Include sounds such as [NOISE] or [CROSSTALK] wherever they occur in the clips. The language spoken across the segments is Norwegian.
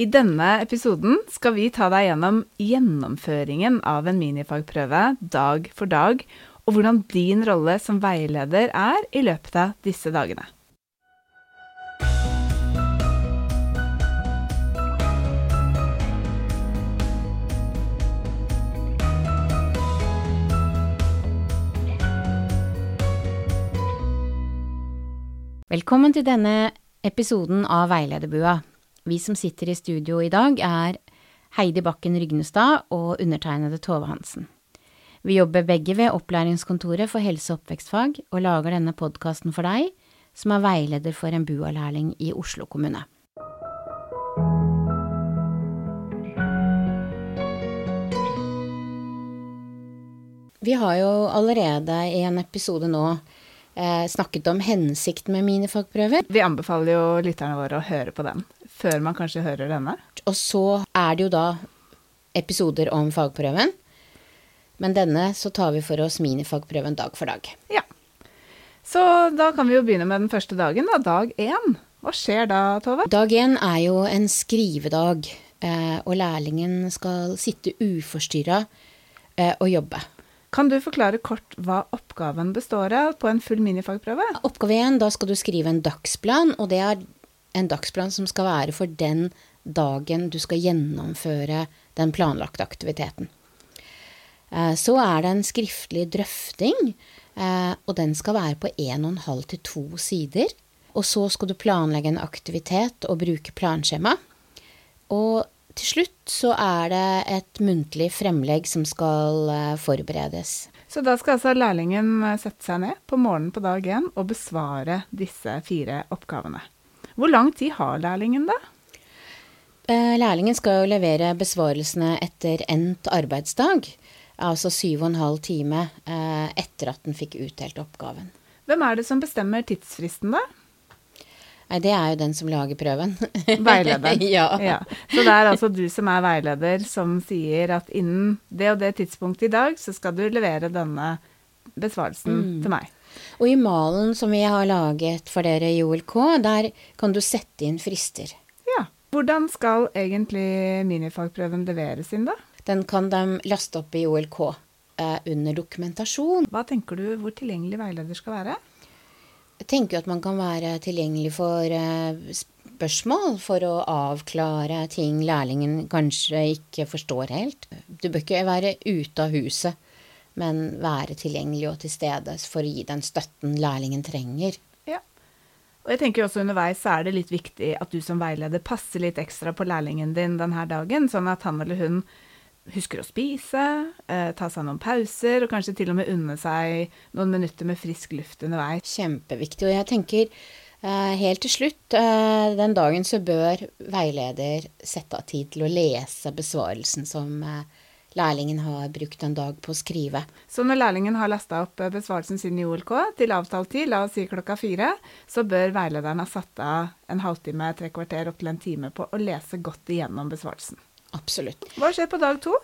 I denne episoden skal vi ta deg gjennom gjennomføringen av en minifagprøve dag for dag, og hvordan din rolle som veileder er i løpet av disse dagene. Velkommen til denne episoden av Veilederbua. Vi som sitter i studio i dag, er Heidi Bakken Rygnestad og undertegnede Tove Hansen. Vi jobber begge ved Opplæringskontoret for helse- og oppvekstfag, og lager denne podkasten for deg, som er veileder for en BUA-lærling i Oslo kommune. Vi har jo allerede i en episode nå eh, snakket om hensikten med minifagprøver. Vi anbefaler jo lytterne våre å høre på den, før man kanskje hører denne. Og så er det jo da episoder om fagprøven. Men denne så tar vi for oss minifagprøven dag for dag. Ja. Så da kan vi jo begynne med den første dagen, da. Dag én. Hva skjer da, Tove? Dag én er jo en skrivedag, eh, og lærlingen skal sitte uforstyrra eh, og jobbe. Kan du forklare kort hva oppgaven består av på en full minifagprøve? Oppgave én, da skal du skrive en dagsplan, og det er en dagsplan som skal være for den dagen du skal gjennomføre den planlagte aktiviteten. Eh, Så er det en skriftlig drøfting, eh, og den skal være på 1,5 til 2 sider. Og så skal du planlegge en aktivitet og bruke planskjema. Og til slutt så er det et muntlig fremlegg som skal eh, forberedes. Så da skal altså lærlingen sette seg ned på morgenen på dag én og besvare disse fire oppgavene. Hvor lang tid har lærlingen da? Eh, Lærlingen skal jo levere besvarelsene etter endt arbeidsdag, altså syv og en halv time eh, etter at den fikk utdelt oppgaven. Hvem er det som bestemmer tidsfristen, da? Nei, det er jo den som lager prøven. [LAUGHS] Veilederen. [LAUGHS] ja. Ja. Så det er altså du som er veileder som sier at innen det og det tidspunktet i dag, så skal du levere denne besvarelsen til meg. Og i malen som vi har laget for dere i OLK, der kan du sette inn frister. Ja. Hvordan skal egentlig minifagprøven leveres inn, da? Den kan de laste opp i OLK eh, under dokumentasjon. Hva tenker du hvor tilgjengelig veileder skal være? Jeg tenker at man kan være tilgjengelig for eh, spørsmål for å avklare ting lærlingen kanskje ikke forstår helt. Du bør ikke være ute av huset, men være tilgjengelig og til stede for å gi den støtten lærlingen trenger. Ja. Og jeg tenker også underveis så er det litt viktig at du som veileder passer litt ekstra på lærlingen din denne dagen, sånn at han eller hun husker å spise, eh, ta seg noen pauser, og kanskje til og med unne seg noen minutter med frisk luft underveis. Kjempeviktig. Og jeg tenker eh, helt til slutt, eh, den dagen så bør veileder sette av tid til å lese besvarelsen som eh, lærlingen har brukt en dag på å skrive. Så når lærlingen har lasta opp eh, besvarelsen sin i OLK til avtalt tid, la oss si klokka fire, så bør veilederen ha satt av en halvtime, tre kvarter, opp til en time på å lese godt igjennom besvarelsen. Absolutt. Hva skjer på dag to?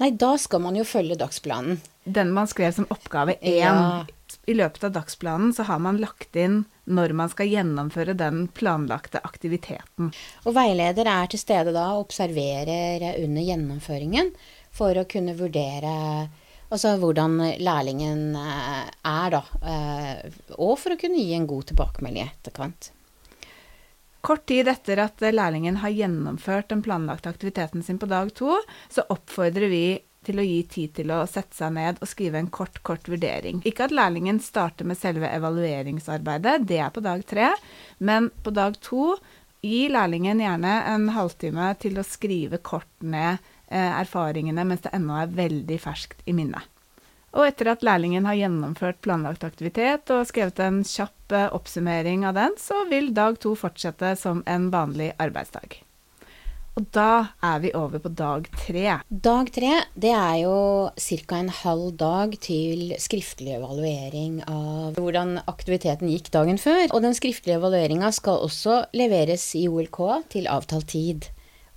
Nei, da skal man jo følge dagsplanen. Den man skrev som oppgave én. Ja. I løpet av dagsplanen så har man lagt inn når man skal gjennomføre den planlagte aktiviteten. Og veileder er til stede da og observerer under gjennomføringen for å kunne vurdere altså hvordan lærlingen eh, er, da. eh, Og for å kunne gi en god tilbakemelding i etterkant. Kort tid etter at lærlingen har gjennomført den planlagte aktiviteten sin på dag to, så oppfordrer vi til å gi tid til å sette seg ned og skrive en kort, kort vurdering. Ikke at lærlingen starter med selve evalueringsarbeidet, det er på dag tre, men på dag to gi lærlingen gjerne en halvtime til å skrive kort ned erfaringene mens det ennå er veldig ferskt i minnet. Og etter at lærlingen har gjennomført planlagt aktivitet og skrevet en kjapp eh, oppsummering av den, så vil dag to fortsette som en vanlig arbeidsdag. Og da er vi over på dag tre. Dag tre, det er jo ca. en halv dag til skriftlig evaluering av hvordan aktiviteten gikk dagen før. Og den skriftlige evalueringa skal også leveres i OLK til avtalt tid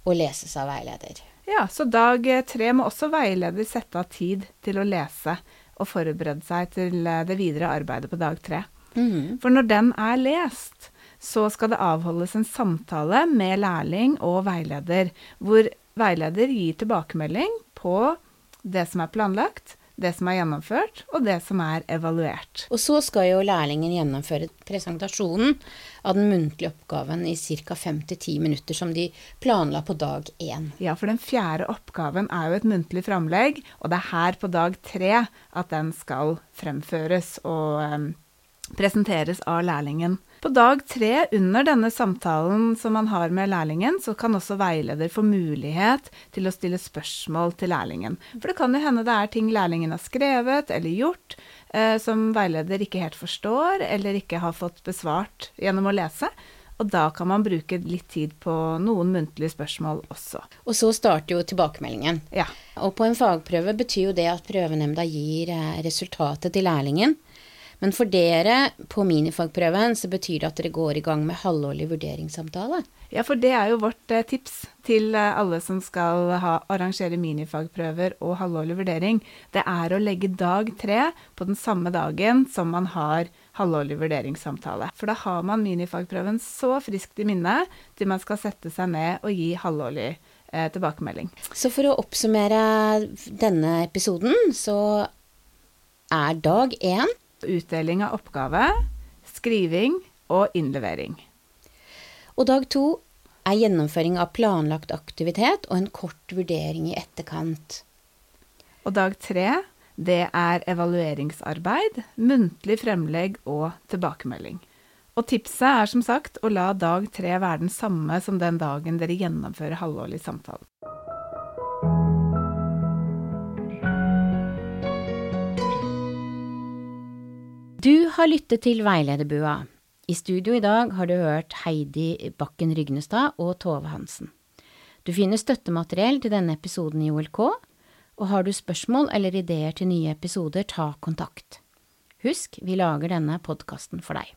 og leses av veileder. Ja, så dag eh, tre må også veileder sette av tid til å lese og forberede seg til eh, det videre arbeidet på dag tre. Mm. For når den er lest, så skal det avholdes en samtale med lærling og veileder, hvor veileder gir tilbakemelding på det som er planlagt, det som er gjennomført, og det som er evaluert. Og så skal jo lærlingen gjennomføre presentasjonen av den muntlige oppgaven i ca. 5-10 minutter, som de planla på dag én. Ja, for den fjerde oppgaven er jo et muntlig framlegg, og det er her på dag tre at den skal fremføres og um, presenteres av lærlingen. På dag tre under denne samtalen som man har med lærlingen, så kan også veileder få mulighet til å stille spørsmål til lærlingen. For det kan jo hende det er ting lærlingen har skrevet eller gjort eh, som veileder ikke helt forstår, eller ikke har fått besvart gjennom å lese. Og da kan man bruke litt tid på noen muntlige spørsmål også. Og så starter jo tilbakemeldingen. Ja. Og på en fagprøve betyr jo det at prøvenemnda gir eh, resultatet til lærlingen. Men for dere på minifagprøven så betyr det at dere går i gang med halvårlig vurderingssamtale. Ja, for det er jo vårt eh, tips til eh, alle som skal ha, arrangere minifagprøver og halvårlig vurdering. Det er å legge dag tre på den samme dagen som man har halvårlig vurderingssamtale. For da har man minifagprøven så friskt i minne til man skal sette seg ned og gi halvårlig eh, tilbakemelding. Så for å oppsummere denne episoden, så er dag én Utdeling av oppgave, skriving og innlevering. Og dag to er gjennomføring av planlagt aktivitet og en kort vurdering i etterkant. Og dag tre, det er evalueringsarbeid, muntlig fremlegg og tilbakemelding. Og tipset er som sagt å la dag tre være den samme som den dagen dere gjennomfører halvårlig samtale. Du har lyttet til Veilederbua. I studio i dag har du hørt Heidi Bakken Rygnestad og Tove Hansen. Du finner støttemateriell til denne episoden i OLK, og har du spørsmål eller ideer til nye episoder, ta kontakt. Husk, vi lager denne podkasten for deg.